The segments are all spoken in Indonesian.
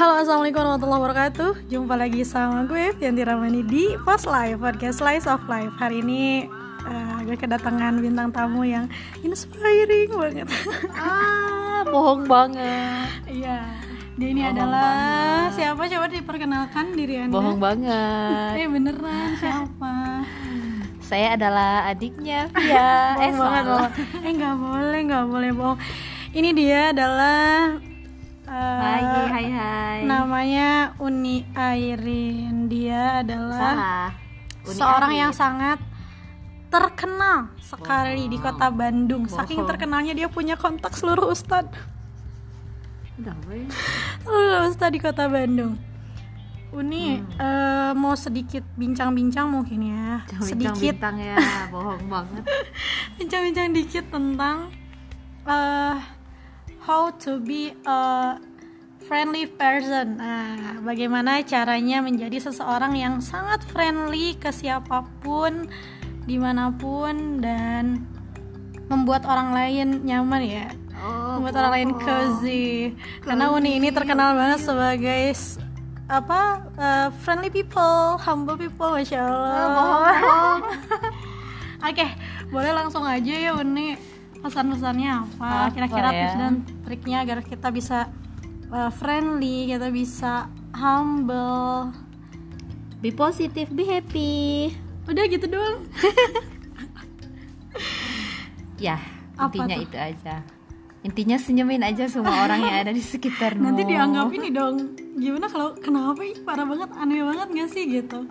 Halo assalamualaikum warahmatullahi wabarakatuh Jumpa lagi sama gue Yanti Ramani di Post Life Podcast Slice of Life Hari ini uh, gue kedatangan bintang tamu yang inspiring banget Ah, bohong banget. Iya Dia ini Bohong adalah banget. Siapa coba diperkenalkan diri anda Bohong banget. Eh beneran siapa Saya adalah adiknya Via. eh, banget. Eh nggak boleh nggak boleh bohong Ini dia adalah Hai, hai, hai. Namanya Uni Airin Dia adalah seorang Arin. yang sangat terkenal sekali di kota Bandung. Saking Bohong. terkenalnya dia punya kontak seluruh weh. seluruh ustadz di kota Bandung. Uni eh, mau sedikit bincang-bincang mungkin ya, Jangan sedikit bintang ya, bohong banget. bincang-bincang dikit tentang eh, how to be a friendly person. Nah, bagaimana caranya menjadi seseorang yang sangat friendly ke siapa pun, di mana pun dan membuat orang lain nyaman ya. Oh, membuat orang lain cozy. Karena Uni ini terkenal banget sebagai apa eh, friendly people, humble people, masya Allah. bohong. Oke, boleh langsung aja ya Uni pesan-pesannya apa? Apa Kira-kira ya? tips dan triknya agar kita bisa uh, friendly, kita bisa humble. Be positive, be happy. Udah gitu doang. Ya, Apa intinya tuh? itu aja. Intinya senyumin aja semua orang yang ada di sekitarmu. Nanti dianggap ini dong. Gimana kalau kenapa ih parah banget, aneh banget gak sih gitu?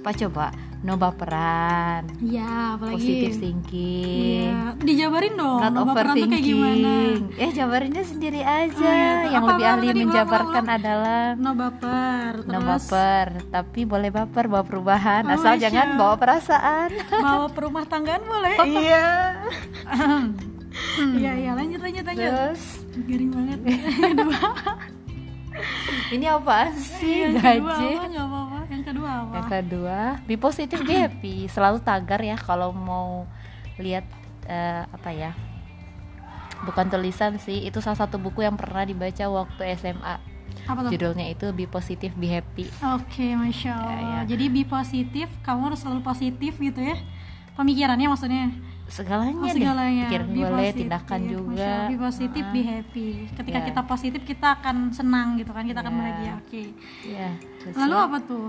Apa coba? No baperan. Iya, apalagi Positive thinking. Iya, dijabarin dong. Not peran tuh kayak gimana? overthinking. Eh, jabarinnya sendiri aja. Oh, iya. Yang Apa lebih ahli menjabarkan adalah No baper, terus no baper, tapi boleh baper bawa perubahan, Oh, asal Masya. jangan bawa perasaan. bawa perumah tanggaan boleh? iya. Iya, iya, lanjut lanjut lanjut. Terus Garing banget. ini apaan sih yang kedua gaji? Kedua be positive, be happy. Selalu tagar ya kalau mau lihat eh, apa ya? Bukan tulisan sih, itu salah satu buku yang pernah dibaca waktu SMA. Apa tuh? Judulnya itu Be Positive, Be Happy. Oke, masya Allah. Ya, ya. Jadi be positif, kamu harus selalu positif gitu ya. Pemikirannya maksudnya. Segalanya, Oh, deh. segalanya. Pikiran Be boleh, positif. tindakan juga. Allah. Be positif, be happy. Ketika Ya. kita positif, kita akan senang gitu kan. Kita akan Ya. bahagia. Oke. Ya, terus Lalu ya. apa tuh?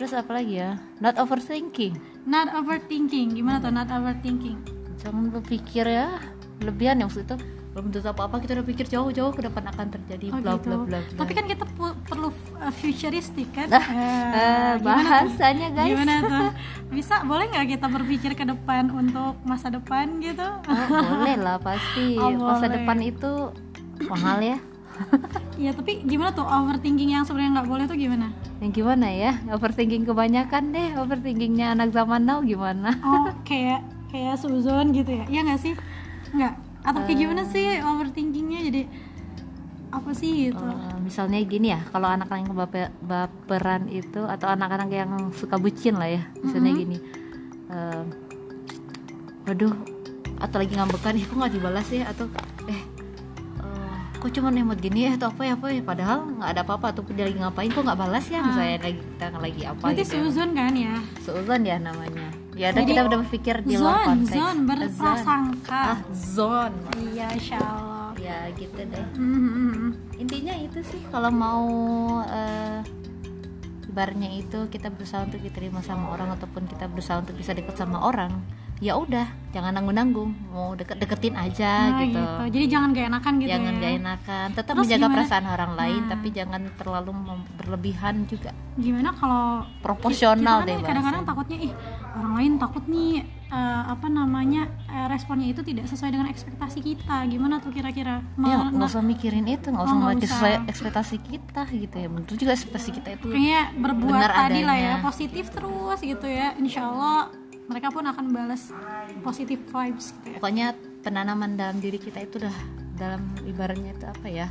Terus apa lagi ya? Not overthinking. Not overthinking. Gimana tuh not overthinking? Jangan berpikir ya lebihan yang maksud itu belum tentu apa-apa kita udah pikir jauh-jauh ke depan akan terjadi Oh bla gitu. bla bla bla. Tapi kan kita perlu uh, futuristik kan? Nah, Eh, eh, gimana tuh? bahasanya guys. Gimana tuh? Bisa boleh nggak kita berpikir ke depan untuk masa depan gitu? Oh, boleh lah pasti. Oh, Masa boleh. depan itu mahal ya. Iya tapi gimana tuh overthinking yang sebenarnya nggak boleh tuh gimana? Yang gimana ya? Overthinking kebanyakan deh. Overthinkingnya anak zaman now gimana? Oh kayak kayak suzon gitu ya? Iya nggak sih? Nggak? Atau kayak gimana Eh. sih overthinkingnya jadi apa sih gitu? Eh, misalnya gini ya, kalau anak-anak yang bape- baperan itu atau anak-anak yang suka bucin lah ya, misalnya Mm-hmm. gini, eh, waduh, atau lagi ngambekan, ih kok nggak dibalas ya, atau eh, eh, kok cuma emot gini ya, atau apa ya apa ya, padahal nggak ada apa-apa, atau dia lagi ngapain, kok nggak balas ya, misalnya lagi kita lagi apa Berarti gitu. suzon kan ya? Seuzon ya namanya. Ya, dan Jadi, kita udah berpikir di luar konteks. zon berprasangka. Ah, zon. Iya, insya Allah. Ya gitu deh. Mhm. intinya itu sih kalau mau eh, ibaratnya itu kita berusaha untuk diterima sama orang ataupun kita berusaha untuk bisa dekat sama orang ya udah jangan nanggung nanggung mau deket deketin aja Nah, gitu Jadi jangan gak enakan gitu jangan ya? gak enakan tetap Terus menjaga gimana? perasaan orang lain Nah. tapi jangan terlalu berlebihan juga Gimana kalau proporsional kita deh kan kadang-kadang takutnya ih orang lain takut nih eh, apa namanya eh, responnya itu tidak sesuai dengan ekspektasi kita. Gimana tuh kira-kira? ya nggak usah mikirin itu nggak Oh, usah usah. sesuai ekspektasi kita gitu ya betul juga ekspektasi kita itu Kayaknya berbuat tadi lah ya positif terus gitu ya. Insya Allah mereka pun akan balas positive vibes gitu ya. pokoknya penanaman dalam diri kita itu udah dalam ibaratnya itu apa ya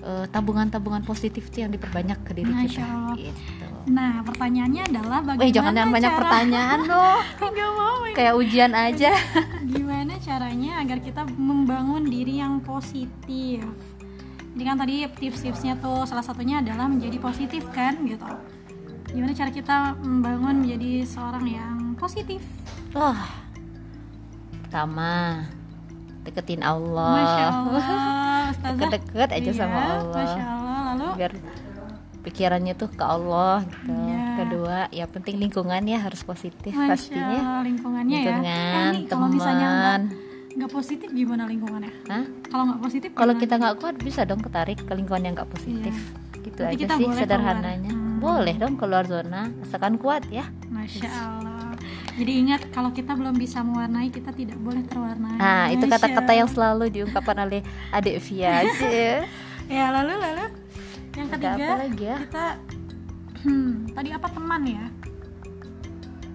eh, tabungan-tabungan positif itu yang diperbanyak ke diri Masya kita Allah. gitu. Nah pertanyaannya adalah bagaimana Weh jangan yang banyak cara- pertanyaan loh Nggak mau ini. kayak ujian aja Gimana caranya agar kita membangun diri yang positif? jadi kan tadi tips-tipsnya tuh salah satunya adalah menjadi positif kan gitu gimana cara kita membangun menjadi seorang yang positif. Wah. Pertama deketin Allah. Masya Allah deket-deket aja Iya, sama Allah. Masya Allah lalu? Biar pikirannya tuh ke Allah gitu. Iya. kedua ya penting lingkungan ya harus positif Masya pastinya. Lingkungannya lingkungan ya Eh, ini kalau misalnya nggak teman. nggak positif gimana lingkungannya? Hah? kalau nggak positif kalau kita nggak kuat bisa dong ketarik ke lingkungan yang nggak positif. Gitu Berarti aja sih sederhananya keluar. Hmm. boleh dong keluar zona asalkan kuat ya. Masya Allah jadi ingat kalau kita belum bisa mewarnai kita tidak boleh terwarnai. Nah itu kata-kata yang selalu diungkapkan oleh adik Via aja ya. Lalu lalu. Yang Ada ketiga apa lagi ya? kita hmm, tadi apa teman ya?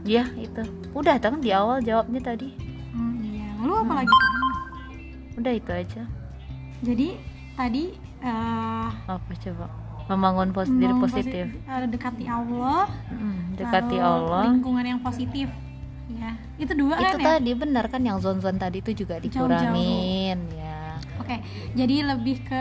Ya itu. Udah dong di awal jawabnya tadi. Hmm, iya. Lalu apa lagi tuh udah itu aja. Jadi tadi eh, apa coba? Membangun pos diri mau positif. eh, dekati Allah. Hmm, dekati Allah. lingkungan yang positif ya itu dua itu kan ya? tadi benar kan yang zon-zon tadi itu juga dikurangin ya. Oke jadi lebih ke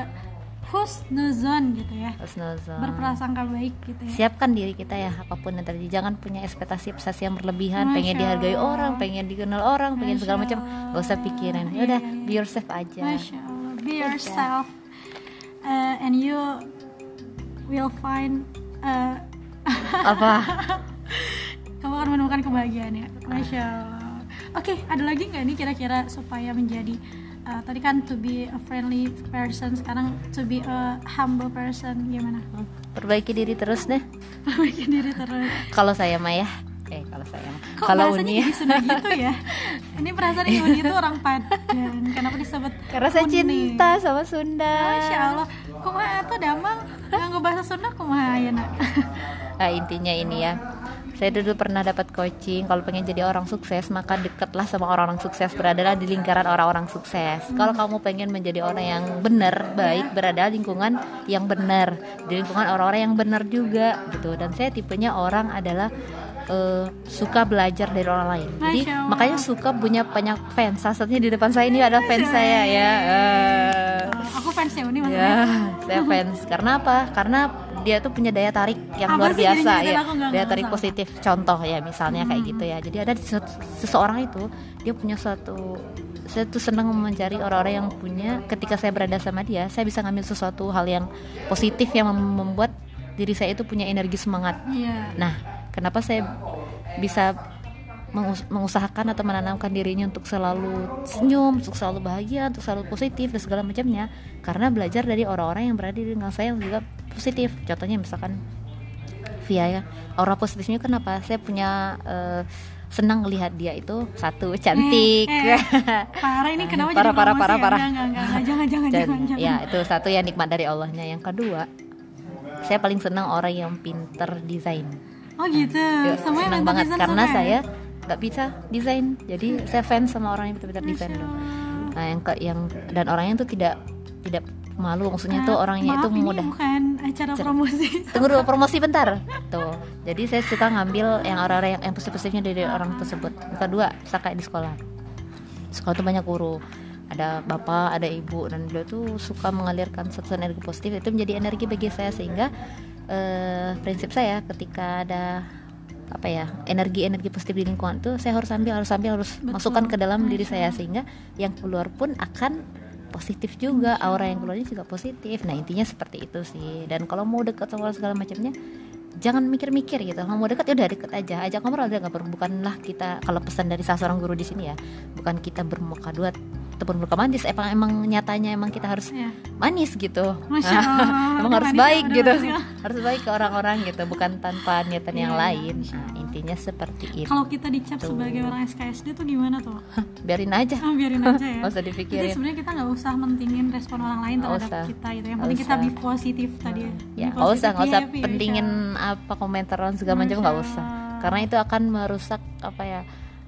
husnuzon gitu ya. Husnuzon. Berprasangka baik gitu ya. Siapkan diri kita ya apa pun yang terjadi. Jangan punya ekspektasi ekspektasi yang berlebihan Masya pengen dihargai Allah. orang pengen dikenal orang pengen segala macam. Gak usah pikirin. Iya, ya udah iya, iya. be yourself aja. Masya Allah. Be yourself. Uh, and you will find uh, apa kebahagiaan ya Masya Allah. Oke ada lagi nggak nih kira-kira supaya menjadi uh, tadi kan to be a friendly person sekarang to be a humble person gimana? Perbaiki diri terus deh. Bikin diri terus. Kalau saya mah ya. Eh kalau saya mah. Kalau Uni ya. Gitu ya? Ini perasaan ini Uni itu orang Padang. Kenapa disebut karena saya Uni? cinta sama Sunda. Masya Allah. Kumaha itu damang? Nganggo bahasa Sunda kumaha ya nak? Nah, intinya ini ya. Saya dulu pernah dapat coaching kalau pengen jadi orang sukses maka dekatlah sama orang-orang sukses beradalah di lingkaran orang-orang sukses. Kalau kamu pengen menjadi orang yang benar, baik berada di lingkungan yang benar, di lingkungan orang-orang yang benar juga gitu. Dan saya tipenya orang adalah eh, suka belajar dari orang lain. Jadi makanya suka punya banyak fans. Salah satunya di depan saya ini ada fans saya ya. Oh, aku fans ya Uni maksudnya Ya, saya fans. Karena apa? Karena dia tuh punya daya tarik yang Apa luar biasa ya. Daya tarik tahu. positif. Contoh ya, misalnya kayak gitu ya. Jadi ada seseorang itu dia punya suatu saya tuh senang mencari orang-orang yang punya ketika saya berada sama dia, saya bisa ngambil sesuatu hal yang positif yang mem- membuat diri saya itu punya energi semangat. iya Nah, kenapa saya bisa mengus- mengusahakan atau menanamkan dirinya untuk selalu senyum, untuk selalu bahagia, untuk selalu positif dan segala macamnya? Karena belajar dari orang-orang yang berada di lingkungan saya yang juga positif. Contohnya misalkan Via ya, aura positifnya kenapa? Saya punya eh, senang melihat dia itu satu cantik. Eh, parah ini kenapa Parah, jadi parah, parah, ya? parah. Enggak, enggak, enggak, enggak, jangan jangan Dan jangan jangan ya itu satu yang nikmat dari Allahnya. Yang kedua, saya paling senang orang yang pinter desain. oh gitu Ya, semuanya senang banget karena ya? saya nggak bisa desain jadi saya fans sama orang yang pintar desain nah yang ke yang dan orangnya tuh tidak tidak malu maksudnya tuh orangnya maaf, itu ini mudah. bukan acara promosi. Tunggu dulu promosi bentar. Tuh jadi saya suka ngambil yang orang-orang yang, yang positif-positifnya dari orang tersebut. Kedua saya kayak di sekolah. Sekolah tuh banyak guru. Ada bapak ada ibu dan beliau tuh suka mengalirkan satu energi positif. Itu menjadi energi bagi saya sehingga eh, prinsip saya ketika ada apa ya energi energi positif di lingkungan itu saya harus ambil harus ambil harus Betul. masukkan ke dalam diri saya. Sehingga yang keluar pun akan positif juga aura yang keluarnya juga positif. Nah intinya seperti itu sih. Dan kalau mau dekat sama segala macamnya jangan mikir-mikir gitu. Kalau mau dekat ya udah deket aja. Ajak ngobrol udah nggak perlu bukanlah kita. Kalau pesan dari salah seorang guru di sini ya bukan kita bermuka dua ataupun bermuka manis emang emang nyatanya emang kita harus ya manis gitu. Emang harus manis, baik gitu. ya. harus baik ke orang-orang gitu bukan tanpa niatan yang Iya, lain. Masya nah, intinya seperti itu. Kalau kita dicap sebagai orang SKSD tuh gimana tuh? Biarin aja. Ah, biarin aja ya. Nggak usah jadi dipikirin sebenarnya kita nggak usah mentingin respon orang lain terhadap usah. kita gitu yang Nggak penting kita be positif tadi ya. Ya nggak usah nggak usah happy, pentingin apa komentar orang segala macam nggak usah. Karena itu akan merusak apa ya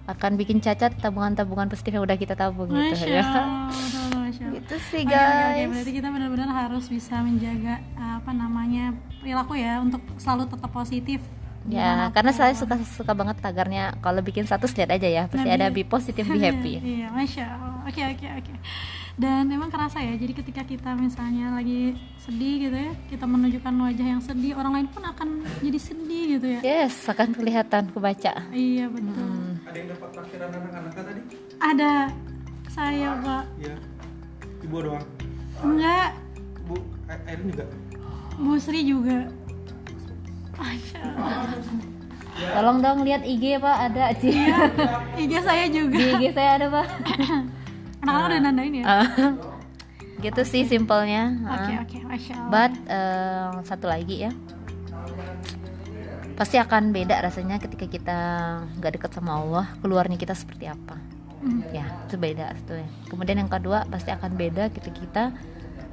akan bikin cacat tabungan-tabungan positif yang udah kita tabung gitu Masya ya. Masya Allah. itu sih Oke, oke, oke. guys. Berarti kita benar-benar harus bisa menjaga apa namanya perilaku ya untuk selalu tetap positif. Ya karena saya suka suka banget tagarnya kalau bikin status lihat aja ya pasti Nah, ada be positive be happy. Iya masya Allah. Oke oke oke. Dan memang kerasa ya jadi ketika kita misalnya lagi sedih gitu ya kita menunjukkan wajah yang sedih orang lain pun akan jadi sedih gitu ya. Yes akan kelihatan kebaca. Iya betul. Hmm. Ada yang dapat takdiran anak-anaknya tadi? ada. Saya pak. Iya. Ibu doang. enggak. Bu, Erin juga. Bu Sri juga. Masya Allah. tolong dong lihat IG pak. Ada sih IG saya juga. Di IG saya ada pak. Anak-anak udah nandain ya? Ah. gitu sih simpelnya. Oke Ah. oke. Masya Allah. But eh, satu lagi ya, pasti akan beda rasanya ketika kita nggak dekat sama Allah, keluarnya kita seperti apa. Hmm. Ya, itu beda sebetulnya. Kemudian yang kedua pasti akan beda ketika kita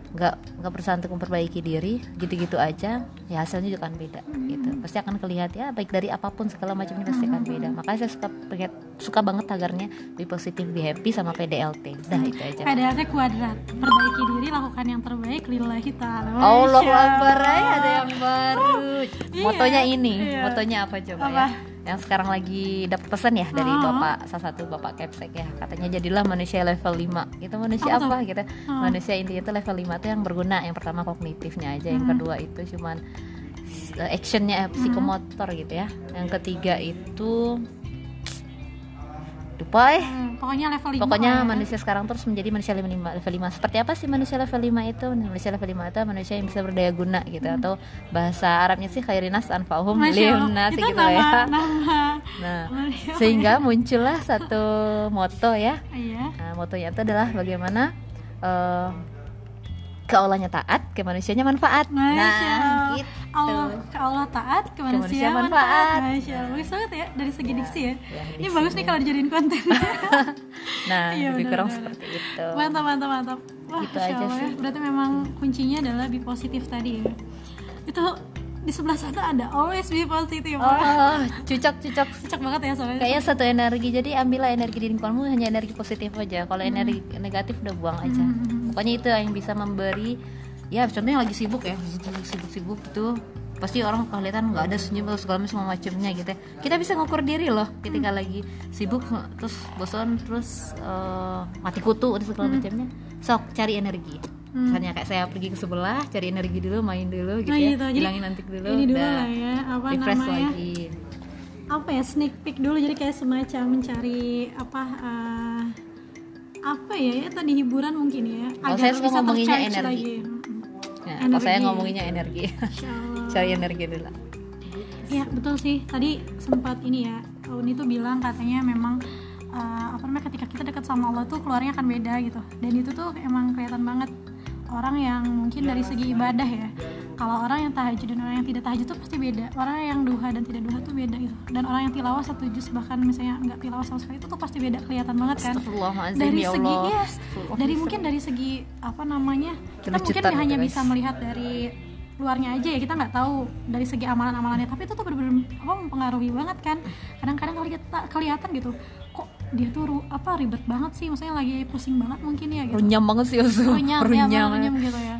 nggak nggak berusaha untuk memperbaiki diri, gitu-gitu aja, ya hasilnya juga akan beda. Gitu. Pasti akan kelihatan ya, baik dari apa pun segala macamnya pasti akan beda. Makanya saya suka pengen- suka banget tagarnya be positive, be happy sama PDLT. Dah itu aja. PDLT kuadrat perbaiki diri lakukan yang terbaik lillahi ta'ala Allah Akbar ay, ada yang baru. iya, Motonya ini, iya. motonya apa coba Apa? ya? Yang sekarang lagi dapat pesan ya dari Oh. Bapak salah satu Bapak Kepsek ya. Katanya jadilah manusia level 5. Itu manusia Apa tuh? apa gitu? Oh. Manusia intinya itu level 5 itu yang berguna. Yang pertama kognitifnya aja, yang Hmm. kedua itu cuman uh, actionnya eh, psikomotor gitu ya. Yang ketiga itu lupa eh Hmm, pokoknya level 5 Pokoknya manusia sekarang terus menjadi manusia level 5, level 5. Seperti apa sih manusia level 5 itu? Manusia level 5 itu manusia yang bisa berdaya guna gitu atau bahasa Arabnya sih khairinas anfa'uhum Hmm. Itu gitu nama, ya. nama Nah, sehingga muncullah satu moto ya. iya Nah, motonya itu adalah bagaimana eh ke Allahnya taat, ke manusianya manfaat. Masya nah, Allah. gitu. Allah ke Allah taat ke manusia, manusia manfaat. manfaat. Masya Allah bagus banget ya dari segi diksi ya. Ya, Ini diksi. bagus nih kalau dijadiin konten. Nah, Iya, lebih kurang benar-benar. seperti itu. mantap mantap mantap. Wah, Gitu aja Allah ya. sih. Berarti memang kuncinya adalah be positif tadi ya. Itu di sebelah sana ada always be positive. Oh, cucok-cucok Cocok banget ya soalnya. kayaknya satu energi. Jadi ambillah energi di lingkunganmu hanya energi positif aja. Kalau energi negatif udah buang aja. Pokoknya itu yang bisa memberi ya contohnya lagi sibuk ya. Sibuk-sibuk gitu pasti orang kelihatan nggak ada senyum atau segala macam macamnya gitu ya. kita bisa ngukur diri loh ketika lagi sibuk terus bosan terus eh, mati kutu dan segala macamnya. Sok cari energi misalnya kayak saya pergi ke sebelah cari energi dulu main dulu gitu Nah, ya gitu. Jadi, hilangin nanti dulu ini dulu udah lah ya apa refresh namanya lagi apa ya sneak peek dulu jadi kayak semacam mencari apa eh, apa ya ya tadi hiburan mungkin ya Kalau saya suka ngomonginnya energi. lagi. Nah, kalau saya Energi. ngomonginnya energi cari energi dulu Ya betul sih. Tadi sempat ini ya, Uni tuh bilang katanya memang uh, apa namanya ketika kita dekat sama Allah tuh keluarnya akan beda gitu. Dan itu tuh emang kelihatan banget orang yang mungkin dari segi ibadah ya. Kalau orang yang tahajud dan orang yang tidak tahajud tuh pasti beda. Orang yang duha dan tidak duha tuh beda gitu. Dan orang yang tilawah satu juz bahkan misalnya nggak tilawah sama sekali itu tuh pasti beda kelihatan banget kan. Dari ya segi Astagfirullah. dari mungkin dari segi apa namanya kita mungkin hanya guys. bisa melihat dari luarnya aja ya kita nggak tahu dari segi amalan-amalannya tapi itu tuh bener-bener apa mempengaruhi banget kan kadang-kadang kelihatan gitu dia tuh ru- apa ribet banget sih. Maksudnya lagi pusing banget mungkin ya gitu. Runyam banget sih Osu runyam, ya, runyam. runyam gitu ya.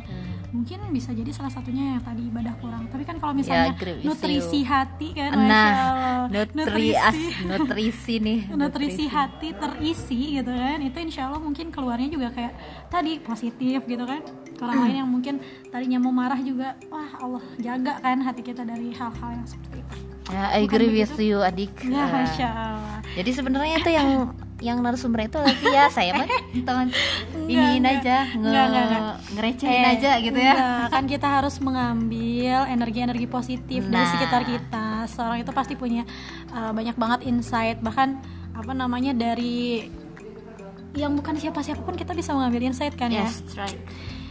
Mungkin bisa jadi salah satunya yang tadi ibadah kurang. Tapi kan kalau misalnya agree with nutrisi you. hati kan nah nutri as nutrisi nih nutrisi hati terisi gitu kan. Itu insya Allah mungkin keluarnya juga kayak tadi positif gitu kan. Orang lain yang mungkin tadinya mau marah juga wah Allah jaga kan hati kita dari hal-hal yang seperti itu. Ya I agree with you adik. Ya Ah. masya Allah jadi sebenarnya itu yang yang narasumber itu lagi ya saya mah. Teman enggak. aja nge Enggak, enggak, enggak. ngerecehin Eh, aja gitu ya. enggak, kan kita harus mengambil energi-energi positif dari Nah. sekitar kita. Seorang itu pasti punya uh, banyak banget insight. Bahkan apa namanya dari yang bukan siapa-siapa pun kita bisa mengambil insight kan ya. Yes right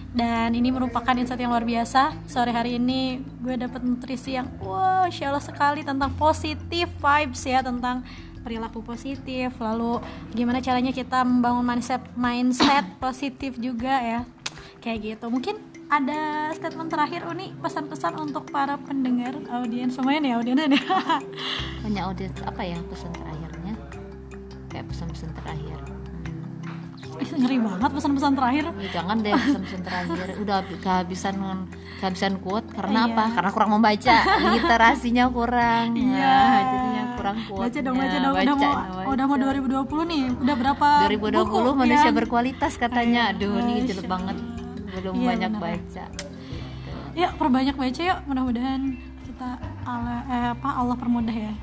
dan ini merupakan insight yang luar biasa. Sore hari ini gue dapet nutrisi yang wow insya Allah sekali tentang positif vibes ya tentang perilaku positif. Lalu gimana caranya kita membangun mindset mindset positif juga ya. Kayak gitu. Mungkin ada statement terakhir Uni pesan-pesan untuk para pendengar audiens. Semuanya nih audiens ya banyak audiens apa ya pesan terakhirnya? Kayak pesan-pesan terakhir Ngeri banget pesan-pesan terakhir. Jangan deh pesan-pesan terakhir. Udah kehabisan kehabisan quote. Karena Iya. apa? Karena kurang membaca. Literasinya kurang. Iya. Nah, jadinya kurang quote baca dong baca dong. Udah mau udah mau 2020 nih. Udah berapa 2020 buku? manusia yang- berkualitas katanya. Ayo, aduh ini jelek banget. Belum Iya, banyak benar. baca. Ya perbanyak baca yuk. Mudah-mudahan kita Allah eh, apa Allah permudah ya.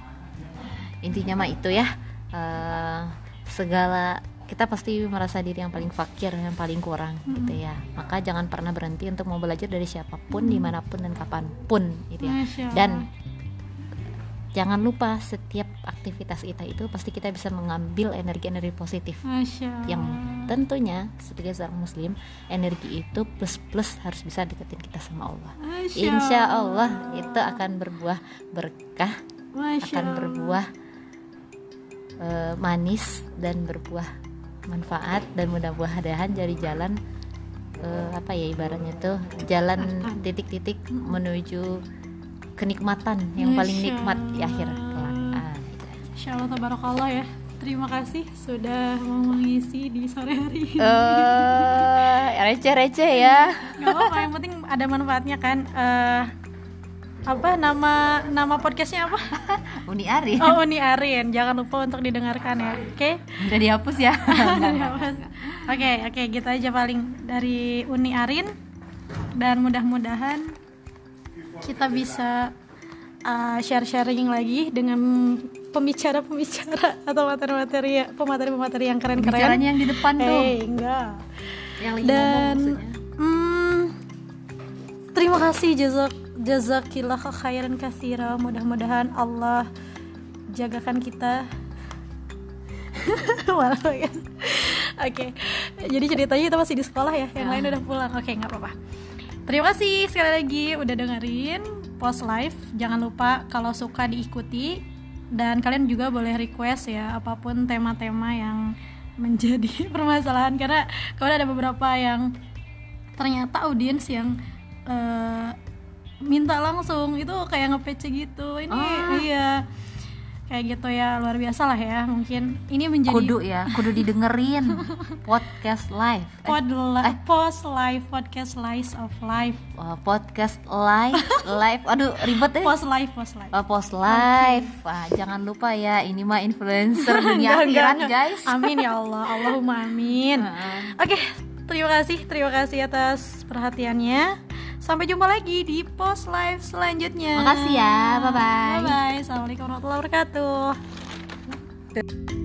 Intinya mah itu ya. Eh, segala kita pasti merasa diri yang paling fakir yang paling kurang gitu ya. Maka jangan pernah berhenti untuk mau belajar dari siapa pun di mana pun dan kapan pun gitu ya. Dan jangan lupa setiap aktivitas kita itu pasti kita bisa mengambil energi-energi positif yang tentunya sebagai seorang muslim energi itu plus plus harus bisa deketin kita sama Allah. Masya insya Allah. Itu akan berbuah berkah Masya akan berbuah eh, manis dan berbuah manfaat dan mudah-mudahan dari jalan eh, apa ya ibaratnya tuh jalan titik-titik menuju kenikmatan yang paling nikmat di akhir kelak. Ah, gitu. Insya Allah tabarakallah ya terima kasih sudah mau mengisi di sore hari ini Eh, receh-receh ya. Gak apa-apa yang penting ada manfaatnya kan Eh, apa nama nama podcastnya apa? Uni Ari. oh Uni Arin. Jangan lupa untuk didengarkan ya. Oke? Udah dihapus ya. oke oke. Gitu aja paling dari Uni Arin. Dan mudah-mudahan kita bisa uh, share-sharing lagi dengan pembicara-pembicara atau materi-materi pemateri-pemateri yang keren-keren. Bicaranya yang di depan tuh. Eh, enggak. Yang lagi ngomong dan maksudnya. hmm, terima kasih jazak jazakillah khairan katsira mudah-mudahan Allah jagakan kita Walau ya. Oke, jadi ceritanya kita masih di sekolah ya, yang lain udah pulang. Oke, nggak apa-apa. Terima kasih sekali lagi udah dengerin post live. Jangan lupa kalau suka diikuti dan kalian juga boleh request ya apa pun tema-tema yang menjadi permasalahan karena kalau ada beberapa yang ternyata audiens yang eh, minta langsung. Itu kayak nge gitu. Ini iya. Kayak gitu ya luar biasa lah ya mungkin. Ini menjadi kudu ya, kudu didengerin. Podcast live. Eh, pod li- post live podcast lives of life. Wah, podcast live, live. Aduh, ribet deh. post live post live. Oh, post live. Wah, jangan lupa ya, ini mah influencer dunia akhirat, guys. amin ya Allah Allahumma amin. Oke terima kasih terima kasih atas perhatiannya sampai jumpa lagi di post live selanjutnya. Makasih ya, bye-bye. bye bye assalamualaikum warahmatullahi wabarakatuh